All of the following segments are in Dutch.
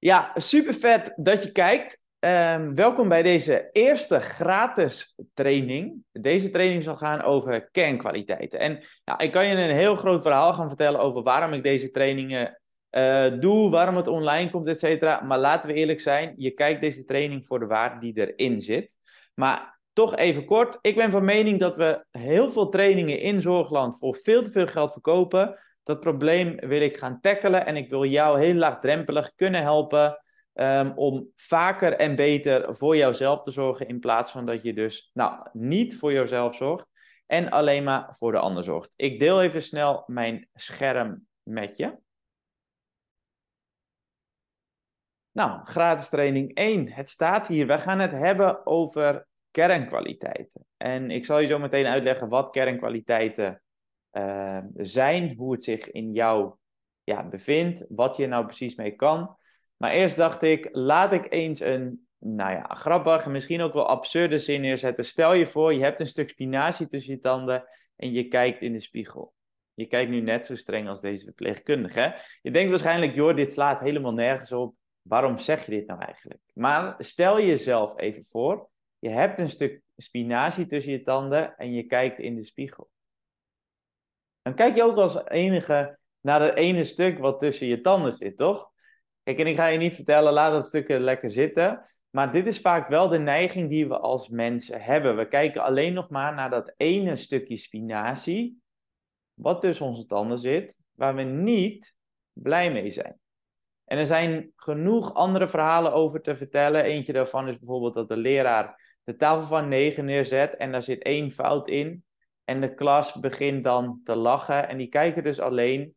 Ja, super vet dat je kijkt. Ehm, welkom bij deze eerste gratis training. Deze training zal gaan over kernkwaliteiten. En ik kan je een heel groot verhaal gaan vertellen over waarom ik deze trainingen uh, doe, waarom het online komt, et cetera. Maar laten we eerlijk zijn, je kijkt deze training voor de waarde die erin zit. Maar toch even kort. Ik ben van mening dat we heel veel trainingen in Zorgland voor veel te veel geld verkopen. Dat probleem wil ik gaan tackelen en ik wil jou heel laagdrempelig kunnen helpen um, om vaker en beter voor jouzelf te zorgen in plaats van dat je dus nou, niet voor jezelf zorgt en alleen maar voor de ander zorgt. Ik deel even snel mijn scherm met je. Nou, gratis training 1. Het staat hier. We gaan het hebben over kernkwaliteiten. En ik zal je zo meteen uitleggen wat kernkwaliteiten uh, zijn, hoe het zich in jou ja, bevindt, wat je nou precies mee kan. Maar eerst dacht ik, laat ik eens een, nou ja, grappige, misschien ook wel absurde zin neerzetten. Stel je voor, je hebt een stuk spinazie tussen je tanden en je kijkt in de spiegel. Je kijkt nu net zo streng als deze verpleegkundige. Je denkt waarschijnlijk, joh, dit slaat helemaal nergens op. Waarom zeg je dit nou eigenlijk? Maar stel jezelf even voor, je hebt een stuk spinazie tussen je tanden en je kijkt in de spiegel. Dan kijk je ook als enige naar het ene stuk wat tussen je tanden zit, toch? Kijk, en ik ga je niet vertellen, laat dat stuk lekker zitten. Maar dit is vaak wel de neiging die we als mensen hebben. We kijken alleen nog maar naar dat ene stukje spinazie, wat tussen onze tanden zit, waar we niet blij mee zijn. En er zijn genoeg andere verhalen over te vertellen. Eentje daarvan is bijvoorbeeld dat de leraar de tafel van 9 neerzet en daar zit één fout in. En de klas begint dan te lachen en die kijken dus alleen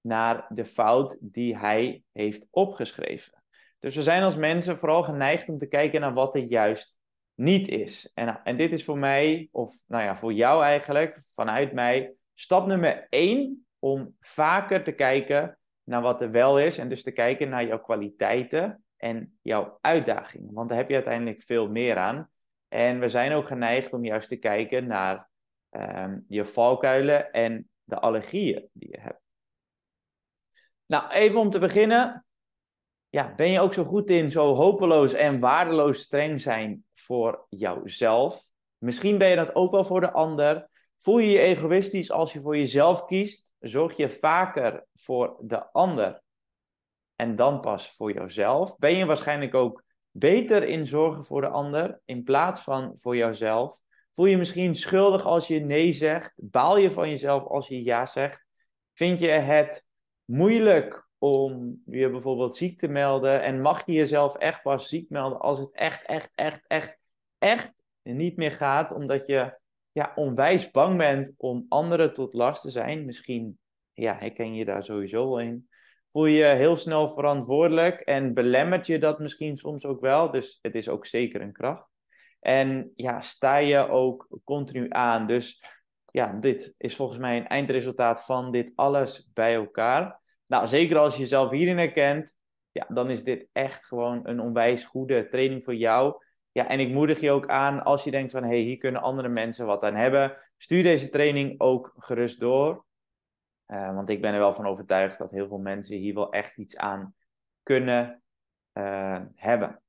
naar de fout die hij heeft opgeschreven. Dus we zijn als mensen vooral geneigd om te kijken naar wat er juist niet is. En, en dit is voor mij, of nou ja, voor jou eigenlijk, vanuit mij, stap nummer één om vaker te kijken naar wat er wel is. En dus te kijken naar jouw kwaliteiten en jouw uitdagingen. Want daar heb je uiteindelijk veel meer aan. En we zijn ook geneigd om juist te kijken naar um, je valkuilen en de allergieën die je hebt. Nou, even om te beginnen. Ja, ben je ook zo goed in zo hopeloos en waardeloos streng zijn voor jouzelf? Misschien ben je dat ook wel voor de ander. Voel je je egoïstisch als je voor jezelf kiest? Zorg je vaker voor de ander en dan pas voor jezelf? Ben je waarschijnlijk ook beter in zorgen voor de ander in plaats van voor jouzelf? Voel je misschien schuldig als je nee zegt? Baal je van jezelf als je ja zegt? Vind je het moeilijk om je bijvoorbeeld ziek te melden? En mag je jezelf echt pas ziek melden als het echt, echt, echt, echt, echt niet meer gaat, omdat je ja, onwijs bang bent om anderen tot last te zijn? Misschien ja, herken je daar sowieso wel in. Voel je je heel snel verantwoordelijk en belemmert je dat misschien soms ook wel? Dus het is ook zeker een kracht. En ja, sta je ook continu aan. Dus ja, dit is volgens mij een eindresultaat van dit alles bij elkaar. Nou, zeker als je jezelf hierin herkent, ja, dan is dit echt gewoon een onwijs goede training voor jou. Ja, en ik moedig je ook aan als je denkt van, hé, hey, hier kunnen andere mensen wat aan hebben. Stuur deze training ook gerust door. Uh, want ik ben er wel van overtuigd dat heel veel mensen hier wel echt iets aan kunnen uh, hebben.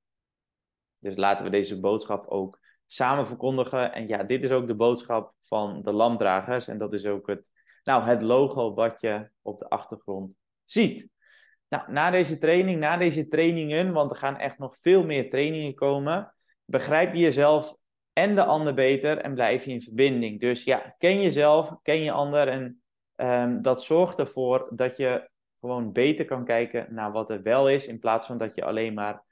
Dus laten we deze boodschap ook samen verkondigen. En ja, dit is ook de boodschap van de lampdragers. En dat is ook het, nou, het logo wat je op de achtergrond ziet. Nou, na deze training, na deze trainingen, want er gaan echt nog veel meer trainingen komen, begrijp je jezelf en de ander beter en blijf je in verbinding. Dus ja, ken jezelf, ken je ander en um, dat zorgt ervoor dat je gewoon beter kan kijken naar wat er wel is, in plaats van dat je alleen maar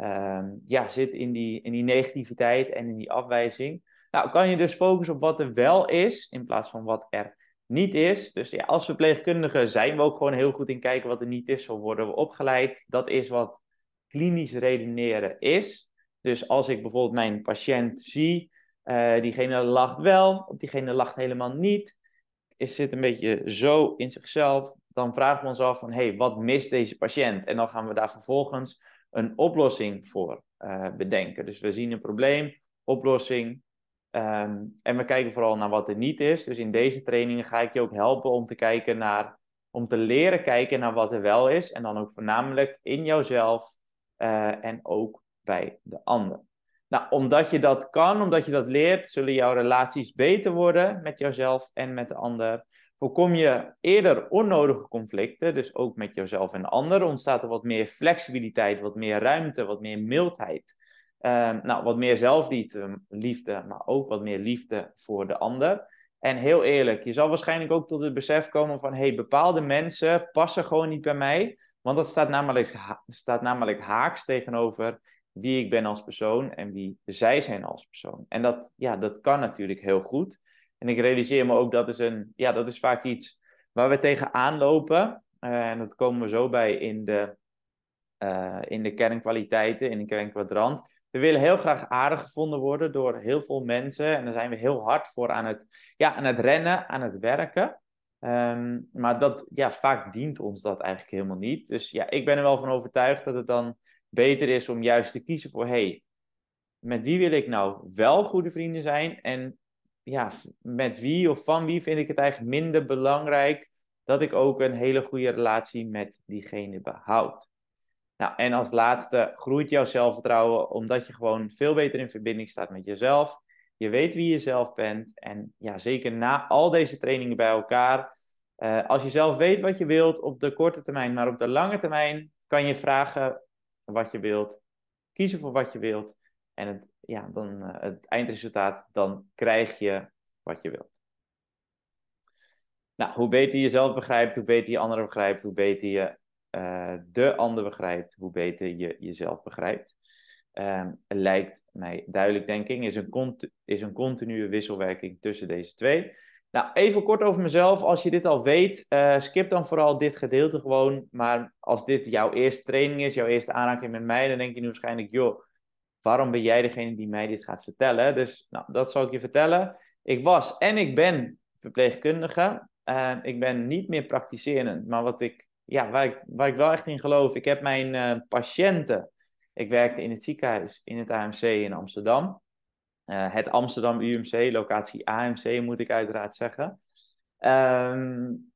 um, ja, zit in die, in die negativiteit en in die afwijzing. Nou, kan je dus focussen op wat er wel is, in plaats van wat er niet is. Dus ja, als verpleegkundige zijn we ook gewoon heel goed in kijken wat er niet is. Zo worden we opgeleid. Dat is wat klinisch redeneren is. Dus als ik bijvoorbeeld mijn patiënt zie, uh, diegene lacht wel, of diegene lacht helemaal niet, is, zit een beetje zo in zichzelf, dan vragen we ons af van, hé, hey, wat mist deze patiënt? En dan gaan we daar vervolgens een oplossing voor uh, bedenken. Dus we zien een probleem, oplossing, um, en we kijken vooral naar wat er niet is. Dus in deze trainingen ga ik je ook helpen om te kijken naar, om te leren kijken naar wat er wel is. En dan ook voornamelijk in jouzelf eh, en ook bij de ander. Nou, omdat je dat kan, omdat je dat leert, zullen jouw relaties beter worden met jouzelf en met de ander. Voorkom je eerder onnodige conflicten, dus ook met jezelf en de ander, ontstaat er wat meer flexibiliteit, wat meer ruimte, wat meer mildheid. Ehm, nou, wat meer zelfliefde, maar ook wat meer liefde voor de ander. En heel eerlijk, je zal waarschijnlijk ook tot het besef komen van, hey, bepaalde mensen passen gewoon niet bij mij, want dat staat namelijk, staat namelijk haaks tegenover wie ik ben als persoon en wie zij zijn als persoon. En dat, ja, dat kan natuurlijk heel goed. En ik realiseer me ook dat is, een, ja, dat is vaak iets waar we tegenaan lopen. Uh, en dat komen we zo bij in de, uh, in de kernkwaliteiten, in de kernkwadrant. We willen heel graag aardig gevonden worden door heel veel mensen. En daar zijn we heel hard voor aan het, ja, aan het rennen, aan het werken. Um, maar dat, ja, vaak dient ons dat eigenlijk helemaal niet. Dus ja, ik ben er wel van overtuigd dat het dan beter is om juist te kiezen voor, hey, met wie wil ik nou wel goede vrienden zijn? En ja, met wie of van wie vind ik het eigenlijk minder belangrijk dat ik ook een hele goede relatie met diegene behoud. Nou, en als laatste groeit jouw zelfvertrouwen omdat je gewoon veel beter in verbinding staat met jezelf. Je weet wie je zelf bent. En ja, zeker na al deze trainingen bij elkaar. Uh, als je zelf weet wat je wilt op de korte termijn, maar op de lange termijn kan je vragen wat je wilt, kiezen voor wat je wilt. En het, ja, dan, uh, het eindresultaat, dan krijg je wat je wilt. Nou, hoe beter je jezelf begrijpt, hoe beter je anderen begrijpt, hoe beter je uh, de ander begrijpt, hoe beter je jezelf begrijpt. Um, lijkt mij duidelijk, denk ik, is een, is een continue wisselwerking tussen deze twee. Nou, even kort over mezelf. Als je dit al weet, uh, skip dan vooral dit gedeelte gewoon. Maar als dit jouw eerste training is, jouw eerste aanraking met mij, dan denk je nu waarschijnlijk, joh, waarom ben jij degene die mij dit gaat vertellen? Dus nou, dat zal ik je vertellen. Ik was en ik ben verpleegkundige. Uh, ik ben niet meer praktiserend, maar wat ik ja, waar, ik, waar ik wel echt in geloof. Ik heb mijn uh, patiënten. Ik werkte in het ziekenhuis in het AMC in Amsterdam. Uh, het Amsterdam UMC, locatie AMC moet ik uiteraard zeggen. Um,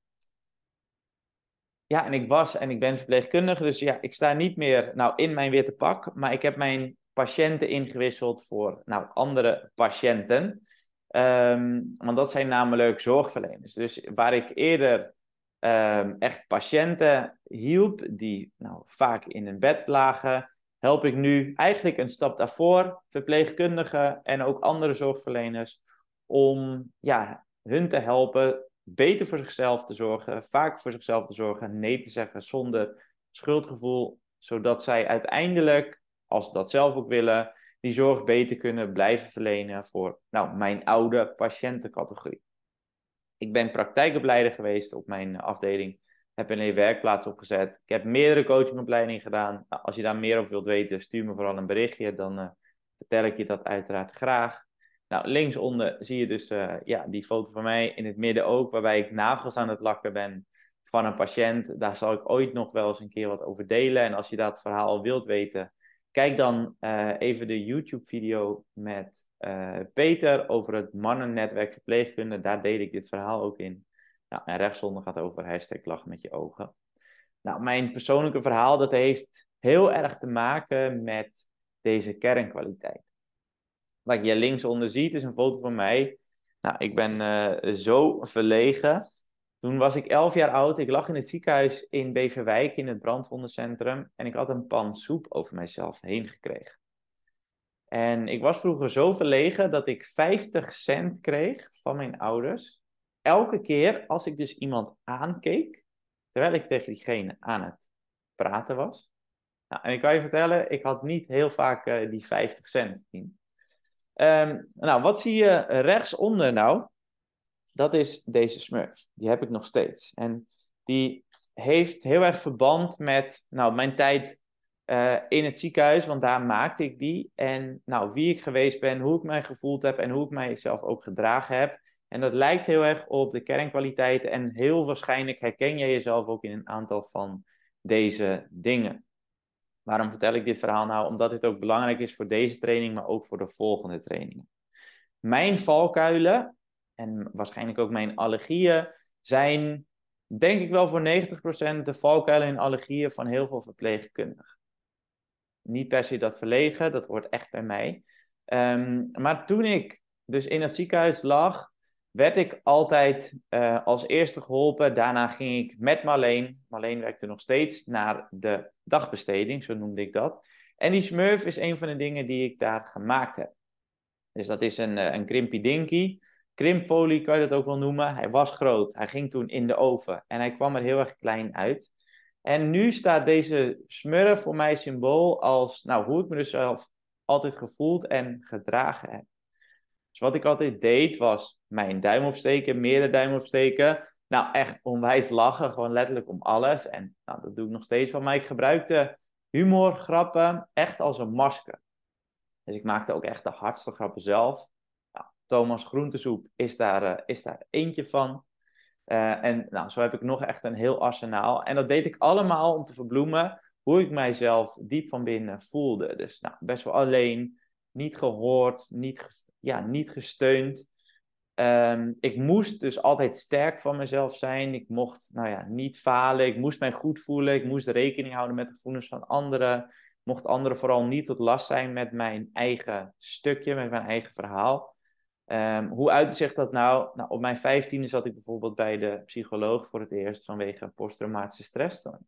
ja, en ik was en ik ben verpleegkundige, dus ja, ik sta niet meer nou, in mijn witte pak, maar ik heb mijn patiënten ingewisseld voor nou, andere patiënten. Um, want dat zijn namelijk zorgverleners. Dus waar ik eerder um, echt patiënten hielp die nou, vaak in een bed lagen, help ik nu eigenlijk een stap daarvoor verpleegkundigen en ook andere zorgverleners om ja, hun te helpen beter voor zichzelf te zorgen, vaak voor zichzelf te zorgen, nee te zeggen zonder schuldgevoel, zodat zij uiteindelijk, als ze dat zelf ook willen, die zorg beter kunnen blijven verlenen voor nou, mijn oude patiëntencategorie. Ik ben praktijkopleider geweest op mijn afdeling. Heb een werkplaats opgezet. Ik heb meerdere coachingopleidingen gedaan. Nou, als je daar meer over wilt weten, stuur me vooral een berichtje. Dan uh, vertel ik je dat uiteraard graag. Nou, linksonder zie je dus uh, ja, die foto van mij. In het midden ook, waarbij ik nagels aan het lakken ben van een patiënt. Daar zal ik ooit nog wel eens een keer wat over delen. En als je dat verhaal wilt weten, kijk dan uh, even de YouTube-video met uh, Peter over het mannennetwerk verpleegkunde. Daar deel ik dit verhaal ook in. Nou, en rechtsonder gaat over hashtag lach met je ogen. Nou, mijn persoonlijke verhaal, dat heeft heel erg te maken met deze kernkwaliteit. Wat je linksonder ziet is een foto van mij. Nou, ik ben uh, zo verlegen. Toen was ik elf jaar oud. Ik lag in het ziekenhuis in Beverwijk in het brandwondencentrum. En ik had een pan soep over mijzelf heen gekregen. En ik was vroeger zo verlegen dat ik 50 cent kreeg van mijn ouders. Elke keer als ik dus iemand aankeek, terwijl ik tegen diegene aan het praten was. Nou, en ik kan je vertellen, ik had niet heel vaak uh, die 50 cent. Um, nou, wat zie je rechtsonder nou? Dat is deze smurf. Die heb ik nog steeds. En die heeft heel erg verband met nou, mijn tijd uh, in het ziekenhuis, want daar maakte ik die. En nou, wie ik geweest ben, hoe ik mij gevoeld heb en hoe ik mijzelf ook gedragen heb. En dat lijkt heel erg op de kernkwaliteiten. En heel waarschijnlijk herken jij jezelf ook in een aantal van deze dingen. Waarom vertel ik dit verhaal nou? Omdat dit ook belangrijk is voor deze training, maar ook voor de volgende trainingen. Mijn valkuilen en waarschijnlijk ook mijn allergieën zijn, denk ik wel voor 90% de valkuilen en allergieën van heel veel verpleegkundigen. niet per se dat verlegen, dat hoort echt bij mij. Ehm, maar toen ik dus in het ziekenhuis lag, werd ik altijd uh, als eerste geholpen. Daarna ging ik met Marleen, Marleen werkte nog steeds, naar de dagbesteding, zo noemde ik dat. En die smurf is een van de dingen die ik daar gemaakt heb. Dus dat is een, een Krimpy Dinky. Krimpfolie kan je dat ook wel noemen. Hij was groot. Hij ging toen in de oven. En hij kwam er heel erg klein uit. En nu staat deze smurf voor mij symbool als nou, hoe ik me dus zelf altijd gevoeld en gedragen heb. Dus wat ik altijd deed was mijn duim opsteken, meerdere duim opsteken. Nou, echt onwijs lachen, gewoon letterlijk om alles. En nou, dat doe ik nog steeds van. Maar ik gebruikte humor, grappen echt als een masker. Dus ik maakte ook echt de hardste grappen zelf. Thomas Groentesoep is daar, uh, is daar eentje van. Uh, en nou, zo heb ik nog echt een heel arsenaal. En dat deed ik allemaal om te verbloemen hoe ik mijzelf diep van binnen voelde. Dus nou, best wel alleen, niet gehoord, niet, ja, niet gesteund. Um, ik moest dus altijd sterk van mezelf zijn. Ik mocht nou ja, niet falen. Ik moest mij goed voelen. Ik moest rekening houden met de gevoelens van anderen. Mocht anderen vooral niet tot last zijn met mijn eigen stukje, met mijn eigen verhaal. Um, hoe uitte zich dat nou? nou? Op mijn vijftiende zat ik bijvoorbeeld bij de psycholoog voor het eerst vanwege posttraumatische stressstoornis.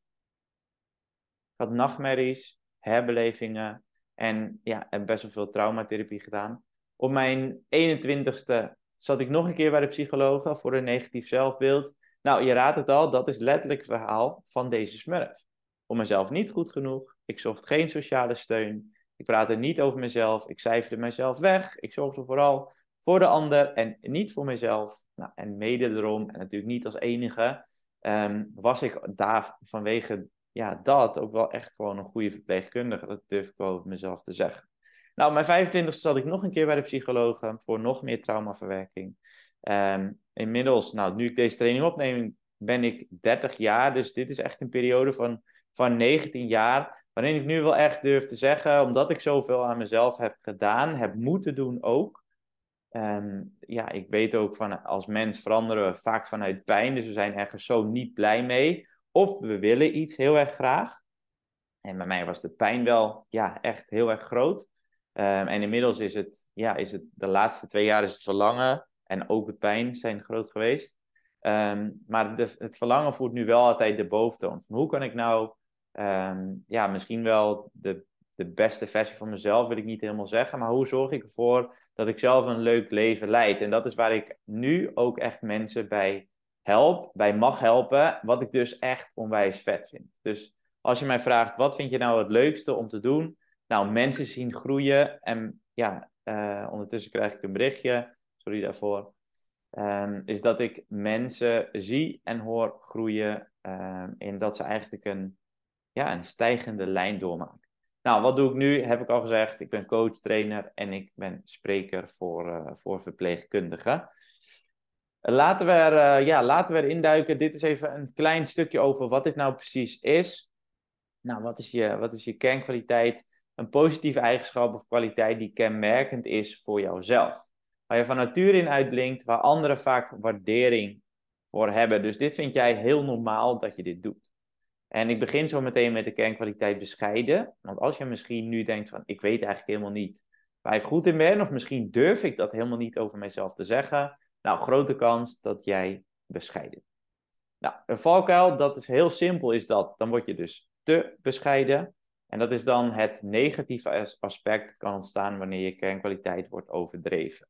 Ik had nachtmerries, herbelevingen en ja, heb best wel veel traumatherapie gedaan. Op mijn 21ste zat ik nog een keer bij de psycholoog voor een negatief zelfbeeld. Nou, je raadt het al, dat is letterlijk het verhaal van deze smurf. Voor mezelf niet goed genoeg, ik zocht geen sociale steun, ik praatte niet over mezelf, ik cijferde mezelf weg, ik zorgde vooral voor de ander en niet voor mezelf. Nou, en mede erom, en natuurlijk niet als enige, um, was ik daar vanwege ja, dat ook wel echt gewoon een goede verpleegkundige. Dat durf ik wel over mezelf te zeggen. Nou, mijn 25e zat ik nog een keer bij de psycholoog voor nog meer traumaverwerking. Um, inmiddels, nou, nu ik deze training opneem, ben ik 30 jaar. Dus dit is echt een periode van, van 19 jaar. Waarin ik nu wel echt durf te zeggen, omdat ik zoveel aan mezelf heb gedaan, heb moeten doen ook. Um, ja, ik weet ook van als mens veranderen we vaak vanuit pijn. Dus we zijn ergens zo niet blij mee. Of we willen iets heel erg graag. En bij mij was de pijn wel ja, echt heel erg groot. Um, en inmiddels is het, ja, is het, de laatste twee jaar is het verlangen en ook de pijn zijn groot geweest. Um, maar het verlangen voert nu wel altijd de boventoon. Van hoe kan ik nou, ja, misschien wel de, de beste versie van mezelf, wil ik niet helemaal zeggen. Maar hoe zorg ik ervoor dat ik zelf een leuk leven leid? En dat is waar ik nu ook echt mensen bij help, bij mag helpen, wat ik dus echt onwijs vet vind. Dus als je mij vraagt, wat vind je nou het leukste om te doen? Nou, mensen zien groeien en ja, uh, ondertussen krijg ik een berichtje, sorry daarvoor, um, is dat ik mensen zie en hoor groeien um, in dat ze eigenlijk een, ja, een stijgende lijn doormaken. Nou, wat doe ik nu? Heb ik al gezegd. Ik ben coach, trainer en ik ben spreker voor, uh, voor verpleegkundigen. Laten we, er, uh, ja, laten we erin duiken. Dit is even een klein stukje over wat dit nou precies is. Nou, wat is je, wat is je kernkwaliteit? Een positieve eigenschap of kwaliteit die kenmerkend is voor jouzelf. Waar je van nature in uitblinkt, waar anderen vaak waardering voor hebben. Dus dit vind jij heel normaal dat je dit doet. En ik begin zo meteen met de kernkwaliteit bescheiden. Want als je misschien nu denkt van, ik weet eigenlijk helemaal niet waar ik goed in ben, of misschien durf ik dat helemaal niet over mezelf te zeggen, nou, grote kans dat jij bescheiden. Nou, een valkuil, dat is heel simpel, is dat. Dan word je dus te bescheiden. En dat is dan het negatieve aspect dat kan ontstaan wanneer je kernkwaliteit wordt overdreven.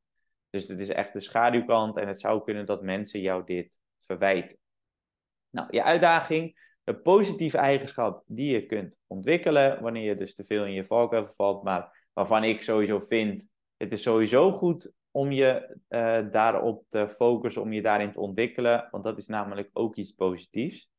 Dus het is echt de schaduwkant en het zou kunnen dat mensen jou dit verwijten. Nou, je uitdaging, de positieve eigenschap die je kunt ontwikkelen wanneer je dus te veel in je valkuil valt, maar waarvan ik sowieso vind, het is sowieso goed om je uh, daarop te focussen, om je daarin te ontwikkelen, want dat is namelijk ook iets positiefs.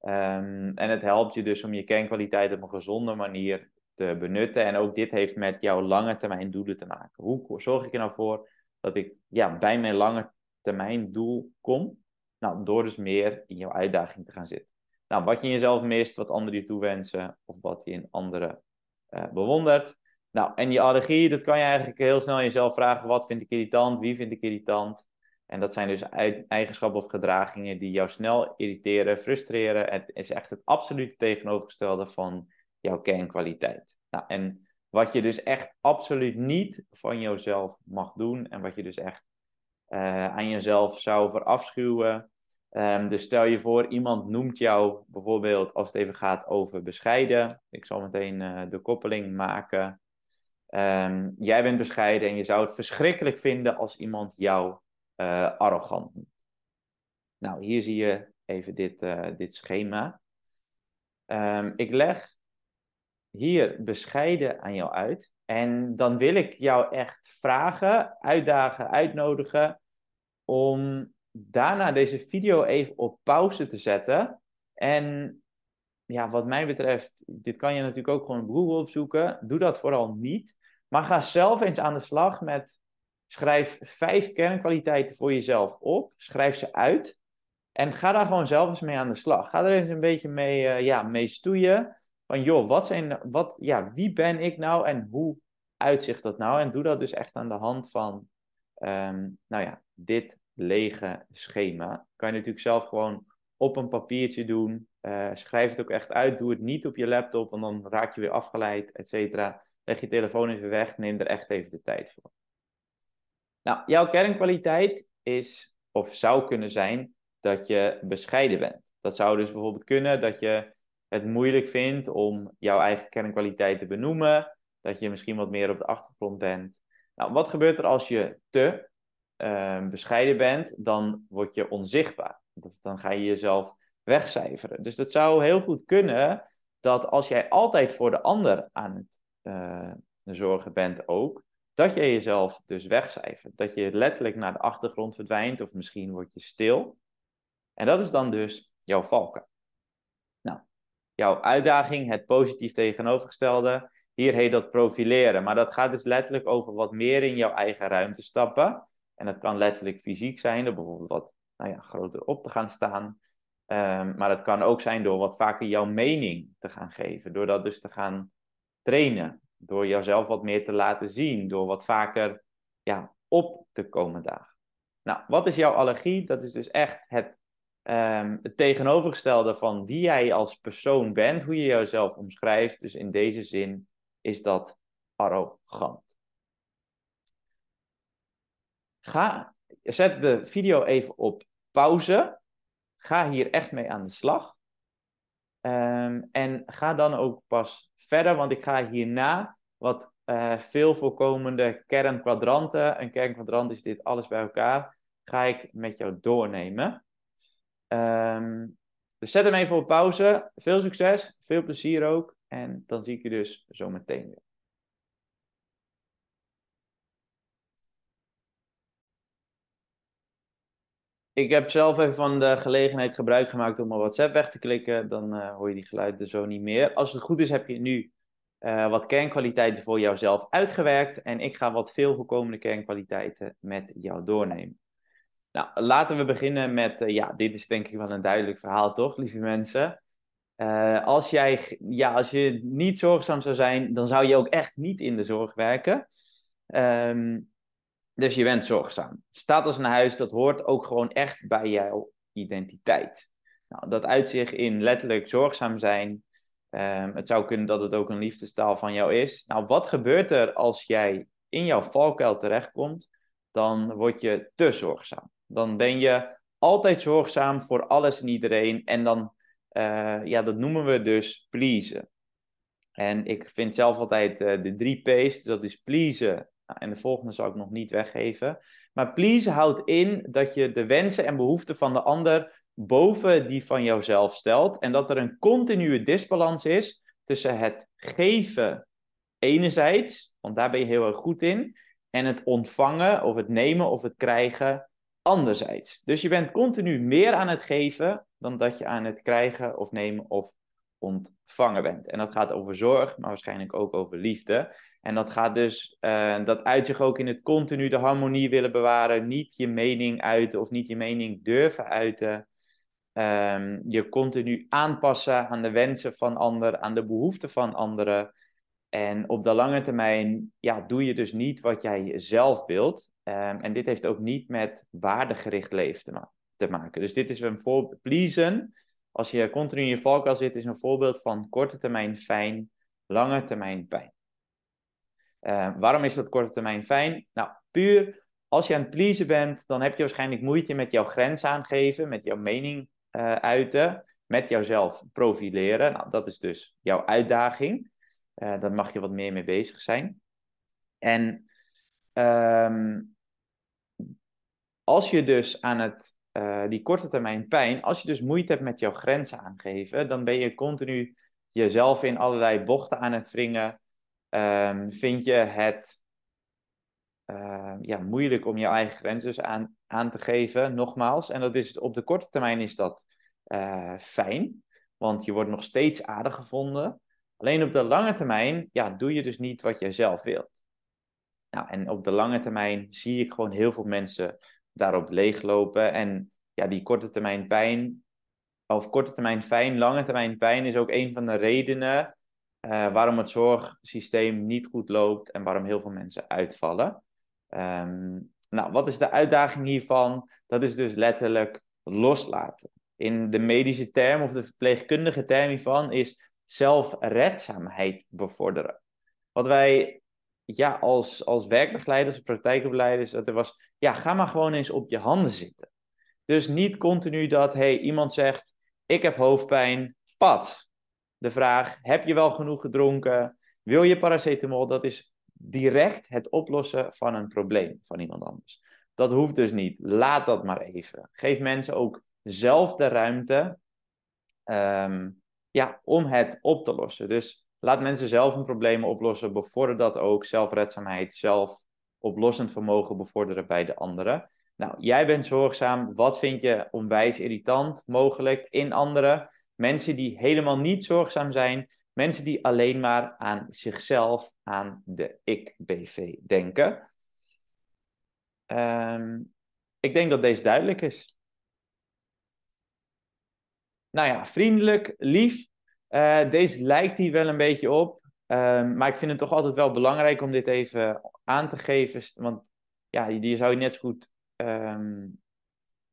Um, en het helpt je dus om je kernkwaliteit op een gezonde manier te benutten. En ook dit heeft met jouw lange termijn doelen te maken. Hoe zorg ik er nou voor dat ik ja, bij mijn lange termijn doel kom? Nou, door dus meer in jouw uitdaging te gaan zitten. Nou, wat je in jezelf mist, wat anderen je toewensen, of wat je in anderen uh, bewondert. Nou, en die allergie, dat kan je eigenlijk heel snel jezelf vragen: wat vind ik irritant? Wie vind ik irritant? En dat zijn dus eigenschappen of gedragingen die jou snel irriteren, frustreren. Het is echt het absolute tegenovergestelde van jouw kernkwaliteit. Nou, en wat je dus echt absoluut niet van jezelf mag doen en wat je dus echt uh, aan jezelf zou verafschuwen. Um, dus stel je voor, iemand noemt jou bijvoorbeeld als het even gaat over bescheiden. Ik zal meteen uh, de koppeling maken. Um, jij bent bescheiden en je zou het verschrikkelijk vinden als iemand jou uh, arrogant noemt. Nou, hier zie je even dit, dit schema. Um, ik leg hier bescheiden aan jou uit. En dan wil ik jou echt vragen, uitdagen, uitnodigen om daarna deze video even op pauze te zetten. En ja, wat mij betreft, dit kan je natuurlijk ook gewoon op Google opzoeken. Doe dat vooral niet. Maar ga zelf eens aan de slag met schrijf vijf kernkwaliteiten voor jezelf op. Schrijf ze uit. En ga daar gewoon zelf eens mee aan de slag. Ga er eens een beetje mee, uh, ja, mee stoeien. Van joh, wat zijn, wat, ja, wie ben ik nou en hoe uitzicht dat nou? En doe dat dus echt aan de hand van, um, nou ja, dit lege schema. Kan je natuurlijk zelf gewoon op een papiertje doen. Uh, schrijf het ook echt uit. Doe het niet op je laptop, want dan raak je weer afgeleid, et cetera. Leg je telefoon even weg. Neem er echt even de tijd voor. Nou, jouw kernkwaliteit is, of zou kunnen zijn, dat je bescheiden bent. Dat zou dus bijvoorbeeld kunnen dat je het moeilijk vindt om jouw eigen kernkwaliteit te benoemen. Dat je misschien wat meer op de achtergrond bent. Nou, wat gebeurt er als je te uh, bescheiden bent? Dan word je onzichtbaar. Dan ga je jezelf wegcijferen. Dus dat zou heel goed kunnen dat als jij altijd voor de ander aan het uh, zorgen bent ook, dat je jezelf dus wegcijfert. Dat je letterlijk naar de achtergrond verdwijnt of misschien word je stil. En dat is dan dus jouw valken jouw uitdaging, het positief tegenovergestelde. Hier heet dat profileren, maar dat gaat dus letterlijk over wat meer in jouw eigen ruimte stappen. En dat kan letterlijk fysiek zijn, door bijvoorbeeld wat nou ja, groter op te gaan staan. Um, maar het kan ook zijn door wat vaker jouw mening te gaan geven. Door dat dus te gaan trainen. Door jouzelf wat meer te laten zien. Door wat vaker ja, op te komen dagen. Nou, wat is jouw allergie? Dat is dus echt het um, het tegenovergestelde van wie jij als persoon bent, hoe je jezelf omschrijft. Dus in deze zin is dat arrogant. Ga, zet de video even op pauze. Ga hier echt mee aan de slag. Um, en ga dan ook pas verder, want ik ga hierna wat uh, veel voorkomende kernkwadranten. Een kernkwadrant is dit alles bij elkaar. Ga ik met jou doornemen. Um, dus zet hem even op pauze. Veel succes, veel plezier ook. En dan zie ik je dus zo meteen weer. Ik heb zelf even van de gelegenheid gebruik gemaakt om mijn WhatsApp weg te klikken. Dan uh, hoor je die geluiden zo niet meer. Als het goed is, heb je nu uh, wat kernkwaliteiten voor jouzelf uitgewerkt. En ik ga wat veel voorkomende kernkwaliteiten met jou doornemen. Nou, laten we beginnen met, uh, ja, dit is denk ik wel een duidelijk verhaal, toch, lieve mensen? Als, jij, ja, als je niet zorgzaam zou zijn, dan zou je ook echt niet in de zorg werken. Um, dus je bent zorgzaam. Staat als een huis, dat hoort ook gewoon echt bij jouw identiteit. Nou, dat uitzicht in letterlijk zorgzaam zijn. Um, het zou kunnen dat het ook een liefdestaal van jou is. Nou, wat gebeurt er als jij in jouw valkuil terechtkomt? Dan word je te zorgzaam. Dan ben je altijd zorgzaam voor alles en iedereen. En dan, uh, ja, dat noemen we dus pleasen. En ik vind zelf altijd uh, de drie P's, dus dat is pleasen. Nou, en de volgende zal ik nog niet weggeven. Maar pleasen houdt in dat je de wensen en behoeften van de ander boven die van jouzelf stelt. En dat er een continue disbalans is tussen het geven enerzijds, want daar ben je heel erg goed in, en het ontvangen of het nemen of het krijgen anderzijds. Dus je bent continu meer aan het geven dan dat je aan het krijgen of nemen of ontvangen bent. En dat gaat over zorg, maar waarschijnlijk ook over liefde. En dat gaat dus, uh, dat uit zich ook in het continu de harmonie willen bewaren, niet je mening uiten of niet je mening durven uiten. Um, je continu aanpassen aan de wensen van anderen, aan de behoeften van anderen. En op de lange termijn ja, doe je dus niet wat jij zelf wilt. Um, en dit heeft ook niet met waardegericht leven te, maken. Dus dit is een voorbeeld. Pleasen, als je continu in je valkuil zit, is een voorbeeld van korte termijn fijn, lange termijn pijn. Uh, waarom is dat korte termijn fijn? Nou, puur als je aan het pleasen bent, dan heb je waarschijnlijk moeite met jouw grens aangeven, met jouw mening uh, uiten, met jouzelf profileren. Nou, dat is dus jouw uitdaging. Uh, daar mag je wat meer mee bezig zijn. En um, als je dus aan het, die korte termijn pijn, als je dus moeite hebt met jouw grenzen aangeven, dan ben je continu jezelf in allerlei bochten aan het wringen. Um, vind je het uh, ja, moeilijk om je eigen grenzen aan, aan te geven, nogmaals. En dat is, op de korte termijn is dat uh, fijn, want je wordt nog steeds aardig gevonden. Alleen op de lange termijn ja, doe je dus niet wat jij zelf wilt. Nou, en op de lange termijn zie ik gewoon heel veel mensen daarop leeglopen. En ja, die korte termijn pijn, of korte termijn fijn, lange termijn pijn is ook een van de redenen uh, waarom het zorgsysteem niet goed loopt en waarom heel veel mensen uitvallen. Um, nou, wat is de uitdaging hiervan? Dat is dus letterlijk loslaten. In de medische term of de verpleegkundige term hiervan is zelfredzaamheid bevorderen. Wat wij ja, als, als werkbegeleiders, praktijkbegeleiders, dat er was, ja, ga maar gewoon eens op je handen zitten. Dus niet continu dat, hey, iemand zegt, ik heb hoofdpijn, pad. De vraag, heb je wel genoeg gedronken? Wil je paracetamol? Dat is direct het oplossen van een probleem van iemand anders. Dat hoeft dus niet. Laat dat maar even. Geef mensen ook zelf de ruimte um, ja, om het op te lossen. Dus laat mensen zelf een probleem oplossen. Bevorder dat ook. Zelfredzaamheid, zelfoplossend vermogen bevorderen bij de anderen. Nou, jij bent zorgzaam. Wat vind je onwijs irritant mogelijk in anderen? Mensen die helemaal niet zorgzaam zijn, Mensen die alleen maar aan zichzelf, aan de ik-BV denken. Um, ik denk dat deze duidelijk is. Nou ja, vriendelijk, lief. Uh, deze lijkt hier wel een beetje op. Um, maar ik vind het toch altijd wel belangrijk om dit even aan te geven. Want ja, die zou je net zo goed um,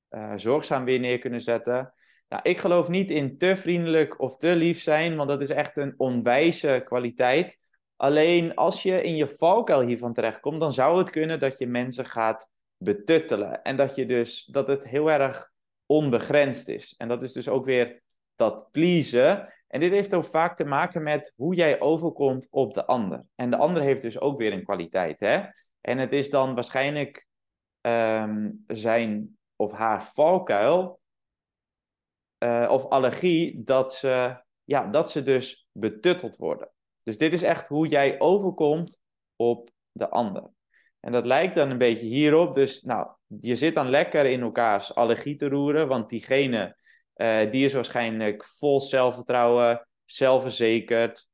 uh, zorgzaam weer neer kunnen zetten. Nou, ik geloof niet in te vriendelijk of te lief zijn, want dat is echt een onwijze kwaliteit. Alleen als je in je valkuil hiervan terechtkomt, dan zou het kunnen dat je mensen gaat betuttelen. En dat, je dus, dat het heel erg onbegrensd is. En dat is dus ook weer dat pleasen. En dit heeft ook vaak te maken met hoe jij overkomt op de ander. En de ander heeft dus ook weer een kwaliteit. Hè? En het is dan waarschijnlijk um, zijn of haar valkuil uh, of allergie, dat ze, ja, dat ze dus betutteld worden. Dus dit is echt hoe jij overkomt op de ander. En dat lijkt dan een beetje hierop. Dus nou, je zit dan lekker in elkaars allergie te roeren, want diegene uh, die is waarschijnlijk vol zelfvertrouwen, zelfverzekerd,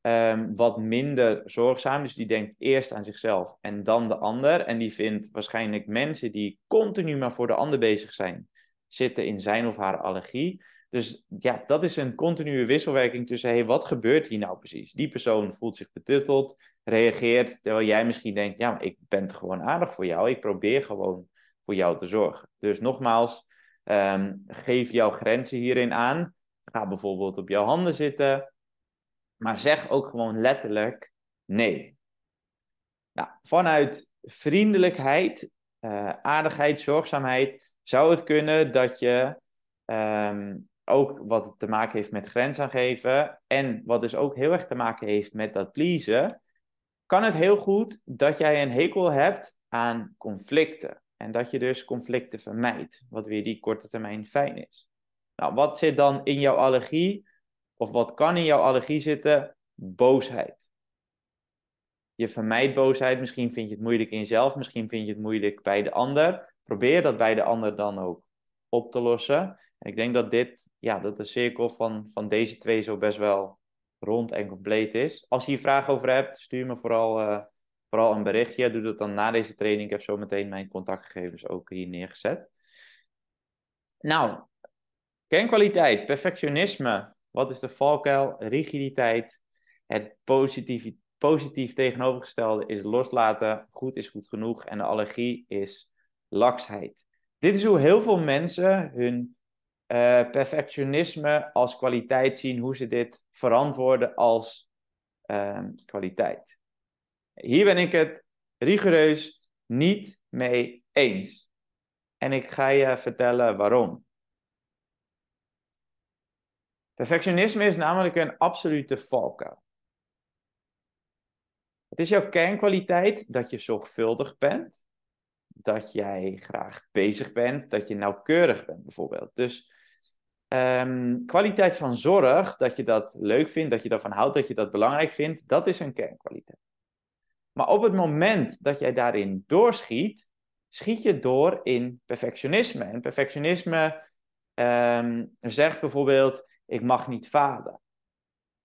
um, wat minder zorgzaam. Dus die denkt eerst aan zichzelf en dan de ander. En die vindt waarschijnlijk mensen die continu maar voor de ander bezig zijn, zitten in zijn of haar allergie. Dus ja, dat is een continue wisselwerking tussen, hey, wat gebeurt hier nou precies? Die persoon voelt zich betutteld, reageert, terwijl jij misschien denkt, ja, ik ben gewoon aardig voor jou, ik probeer gewoon voor jou te zorgen. Dus nogmaals, um, geef jouw grenzen hierin aan. Ga bijvoorbeeld op jouw handen zitten, maar zeg ook gewoon letterlijk nee. Nou, vanuit vriendelijkheid, uh, aardigheid, zorgzaamheid zou het kunnen dat je um, ook wat te maken heeft met grens aangeven en wat dus ook heel erg te maken heeft met dat pleasen, kan het heel goed dat jij een hekel hebt aan conflicten. En dat je dus conflicten vermijdt, wat weer die korte termijn fijn is. Nou, wat zit dan in jouw allergie? Of wat kan in jouw allergie zitten? Boosheid. Je vermijdt boosheid, misschien vind je het moeilijk in jezelf, misschien vind je het moeilijk bij de ander. Probeer dat bij de ander dan ook op te lossen. En ik denk dat dit, ja, dat de cirkel van, van deze twee zo best wel rond en compleet is. Als je hier vragen over hebt, stuur me vooral, uh, vooral een berichtje. Doe dat dan na deze training. Ik heb zo meteen mijn contactgegevens ook hier neergezet. Nou, kernkwaliteit, perfectionisme. Wat is de valkuil? Rigiditeit. Het positief, positief tegenovergestelde is loslaten. Goed is goed genoeg. En de allergie is laksheid. Dit is hoe heel veel mensen hun uh, perfectionisme als kwaliteit zien, hoe ze dit verantwoorden als ehm, kwaliteit. Hier ben ik het rigoureus niet mee eens. En ik ga je vertellen waarom. Perfectionisme is namelijk een absolute valkuil. Het is jouw kernkwaliteit dat je zorgvuldig bent, dat jij graag bezig bent, dat je nauwkeurig bent bijvoorbeeld. Dus um, kwaliteit van zorg, dat je dat leuk vindt, dat je daarvan houdt, dat je dat belangrijk vindt, dat is een kernkwaliteit. Maar op het moment dat jij daarin doorschiet, schiet je door in perfectionisme. En perfectionisme um, zegt bijvoorbeeld, ik mag niet falen.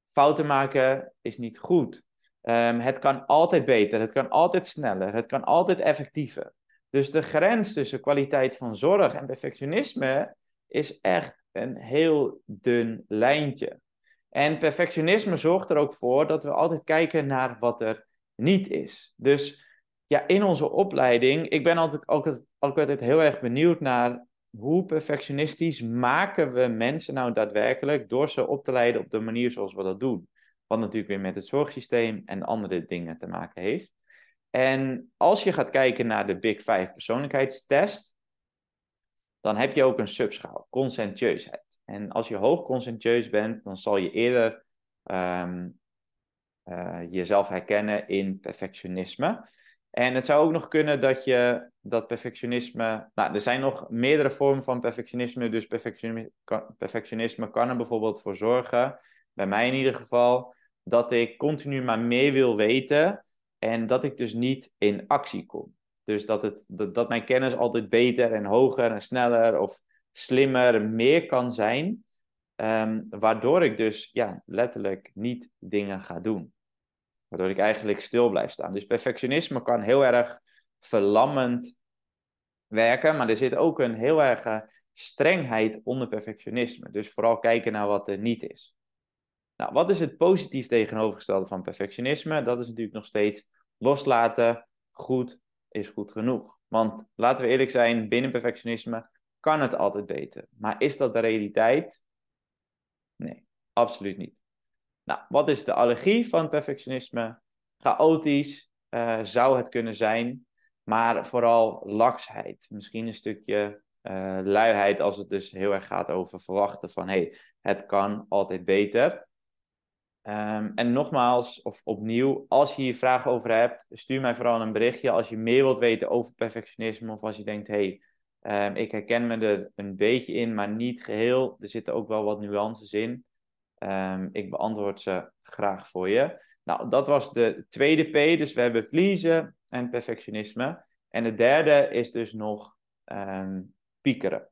Fouten maken is niet goed. Um, het kan altijd beter, het kan altijd sneller, het kan altijd effectiever. Dus de grens tussen kwaliteit van zorg en perfectionisme is echt een heel dun lijntje. En perfectionisme zorgt er ook voor dat we altijd kijken naar wat er niet is. Dus ja, in onze opleiding, ik ben altijd, ook, altijd heel erg benieuwd naar hoe perfectionistisch maken we mensen nou daadwerkelijk door ze op te leiden op de manier zoals we dat doen. Wat natuurlijk weer met het zorgsysteem en andere dingen te maken heeft. En als je gaat kijken naar de Big Five persoonlijkheidstest, dan heb je ook een subschaal, conscientieusheid. En als je hoog conscientieus bent, dan zal je eerder ehm, uh, jezelf herkennen in perfectionisme. En het zou ook nog kunnen dat je dat perfectionisme. Nou, er zijn nog meerdere vormen van perfectionisme. Dus perfectionisme kan, perfectionisme kan er bijvoorbeeld voor zorgen, bij mij in ieder geval, dat ik continu maar meer wil weten en dat ik dus niet in actie kom. Dus dat, het, dat, dat mijn kennis altijd beter en hoger en sneller of slimmer meer kan zijn. Um, waardoor ik dus ja, letterlijk niet dingen ga doen. Waardoor ik eigenlijk stil blijf staan. Dus perfectionisme kan heel erg verlammend werken, maar er zit ook een heel erg strengheid onder perfectionisme. Dus vooral kijken naar wat er niet is. Nou, wat is het positief tegenovergestelde van perfectionisme? Dat is natuurlijk nog steeds loslaten. Goed is goed genoeg. Want laten we eerlijk zijn, binnen perfectionisme kan het altijd beter. Maar is dat de realiteit? Nee, absoluut niet. Nou, wat is de allergie van perfectionisme? Chaotisch uh, zou het kunnen zijn, maar vooral laksheid. Misschien een stukje uh, luiheid als het dus heel erg gaat over verwachten van hé, hey, het kan altijd beter. Um, en nogmaals, of opnieuw, als je hier vragen over hebt, stuur mij vooral een berichtje. Als je meer wilt weten over perfectionisme of als je denkt, hey, um, ik herken me er een beetje in, maar niet geheel. Er zitten ook wel wat nuances in. Um, ik beantwoord ze graag voor je. Nou, dat was de tweede P. Dus we hebben pleasen en perfectionisme. En de derde is dus nog piekeren.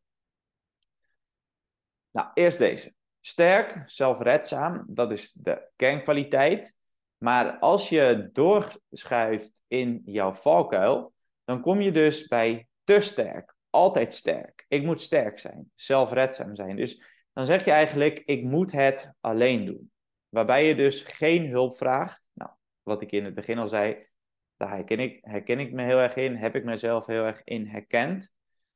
Nou, eerst deze. Sterk, zelfredzaam, dat is de kernkwaliteit. Maar als je doorschuift in jouw valkuil, dan kom je dus bij te sterk. Altijd sterk. Ik moet sterk zijn, zelfredzaam zijn. Dus dan zeg je eigenlijk, ik moet het alleen doen. Waarbij je dus geen hulp vraagt. Nou, wat ik in het begin al zei, daar herken ik, herken ik me heel erg in, heb ik mezelf heel erg in herkend.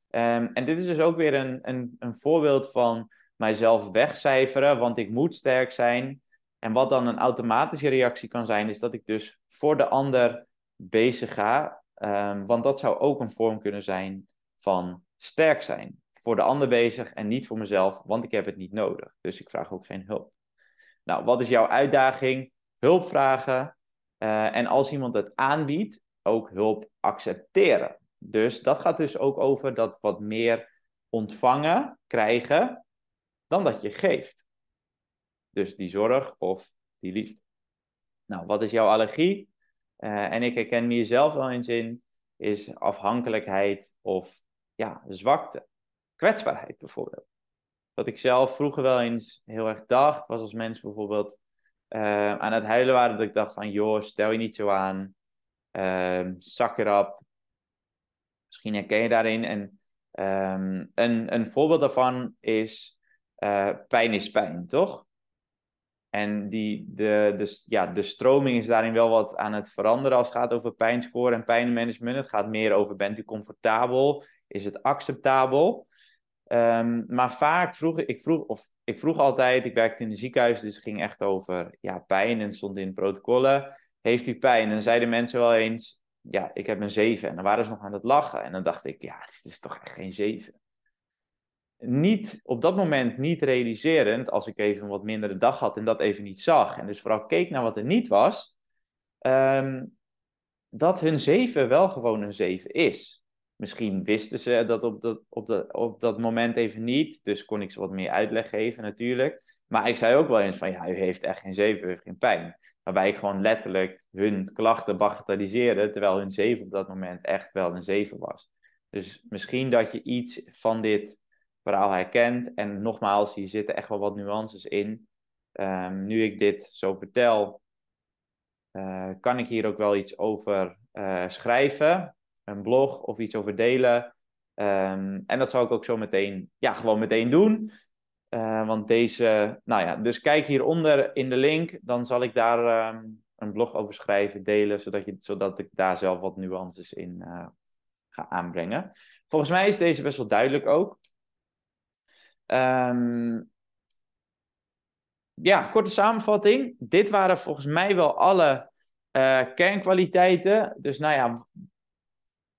Um, en dit is dus ook weer een, een, een voorbeeld van mijzelf wegcijferen, want ik moet sterk zijn. En wat dan een automatische reactie kan zijn, is dat ik dus voor de ander bezig ga. Um, want dat zou ook een vorm kunnen zijn van sterk zijn voor de ander bezig en niet voor mezelf, want ik heb het niet nodig. Dus ik vraag ook geen hulp. Nou, wat is jouw uitdaging? Hulp vragen. Uh, en als iemand het aanbiedt, ook hulp accepteren. Dus dat gaat dus ook over dat wat meer ontvangen, krijgen, dan dat je geeft. Dus die zorg of die liefde. Nou, wat is jouw allergie? Uh, en ik herken mezelf wel in zin, is afhankelijkheid of ja, zwakte kwetsbaarheid bijvoorbeeld. Wat ik zelf vroeger wel eens heel erg dacht, was als mensen bijvoorbeeld uh, aan het huilen waren, dat ik dacht van, joh, stel je niet zo aan, uh, zak erop. Misschien herken je daarin. En um, een, een voorbeeld daarvan is, uh, pijn is pijn, toch? En die, de, de, ja, de stroming is daarin wel wat aan het veranderen als het gaat over pijnscore en pijnmanagement. Het gaat meer over, bent u comfortabel? Is het acceptabel? Ehm, maar vaak vroeg ik, vroeg, of ik vroeg altijd, ik werkte in een ziekenhuis, dus het ging echt over ja, pijn en stond in protocollen. Heeft u pijn? En dan zeiden mensen wel eens, ja, ik heb een 7. En dan waren ze nog aan het lachen. En dan dacht ik, ja, dit is toch echt geen 7. Niet, op dat moment niet realiserend, als ik even een wat mindere dag had en dat even niet zag. En dus vooral keek naar wat er niet was, ehm, dat hun 7 wel gewoon een 7 is. Misschien wisten ze dat op dat, op, dat, op dat moment even niet. Dus kon ik ze wat meer uitleg geven natuurlijk. Maar ik zei ook wel eens van ja, u heeft echt geen zeven, u heeft geen pijn. Waarbij ik gewoon letterlijk hun klachten bagatelliseerde. Terwijl hun zeven op dat moment echt wel een zeven was. Dus misschien dat je iets van dit verhaal herkent. En nogmaals, hier zitten echt wel wat nuances in. Um, nu ik dit zo vertel, uh, kan ik hier ook wel iets over uh, schrijven een blog of iets over delen. Ehm, en dat zal ik ook zo meteen, ja, gewoon meteen doen. Uh, want deze, nou ja, dus kijk hieronder in de link, dan zal ik daar um, een blog over schrijven, delen, zodat, je, zodat ik daar zelf wat nuances in ga aanbrengen. Volgens mij is deze best wel duidelijk ook. Um, ja, korte samenvatting. Dit waren volgens mij wel alle uh, kernkwaliteiten. Dus nou ja,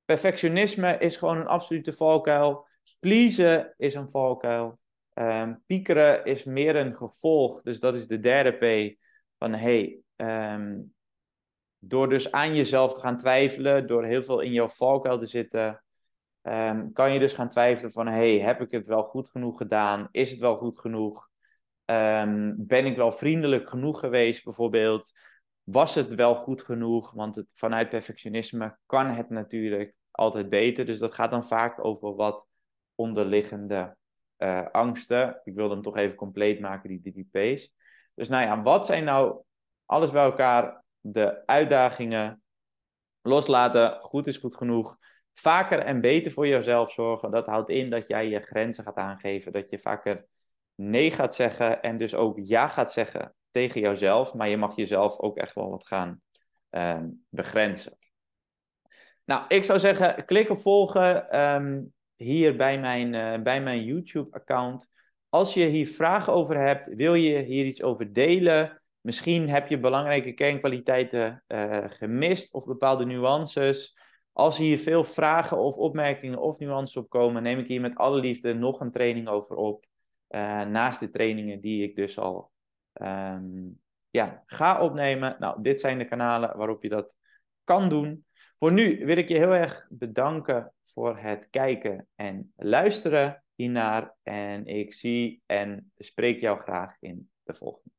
Perfectionisme is gewoon een absolute valkuil. Pleasen is een valkuil. Um, piekeren is meer een gevolg. Dus dat is de derde P. Van hey, um, door dus aan jezelf te gaan twijfelen, door heel veel in jouw valkuil te zitten, um, kan je dus gaan twijfelen van hey, heb ik het wel goed genoeg gedaan? Is het wel goed genoeg? ben ik wel vriendelijk genoeg geweest bijvoorbeeld? was het wel goed genoeg? Want het, vanuit perfectionisme kan het natuurlijk altijd beter. Dus dat gaat dan vaak over wat onderliggende uh, angsten. Ik wil hem toch even compleet maken, die drie P's. Dus nou ja, wat zijn nou alles bij elkaar de uitdagingen? Loslaten, goed is goed genoeg. Vaker en beter voor jezelf zorgen. Dat houdt in dat jij je grenzen gaat aangeven. Dat je vaker nee gaat zeggen en dus ook ja gaat zeggen tegen jouzelf, maar je mag jezelf ook echt wel wat gaan uh, begrenzen. Nou, ik zou zeggen, klik op volgen um, hier bij mijn, uh, bij mijn YouTube-account. Als je hier vragen over hebt, wil je hier iets over delen? Misschien heb je belangrijke kernkwaliteiten uh, gemist of bepaalde nuances. Als hier veel vragen of opmerkingen of nuances op komen, neem ik hier met alle liefde nog een training over op. Uh, naast de trainingen die ik dus al um, ja, ga opnemen. Nou, dit zijn de kanalen waarop je dat kan doen. Voor nu wil ik je heel erg bedanken voor het kijken en luisteren hiernaar. En ik zie en spreek jou graag in de volgende.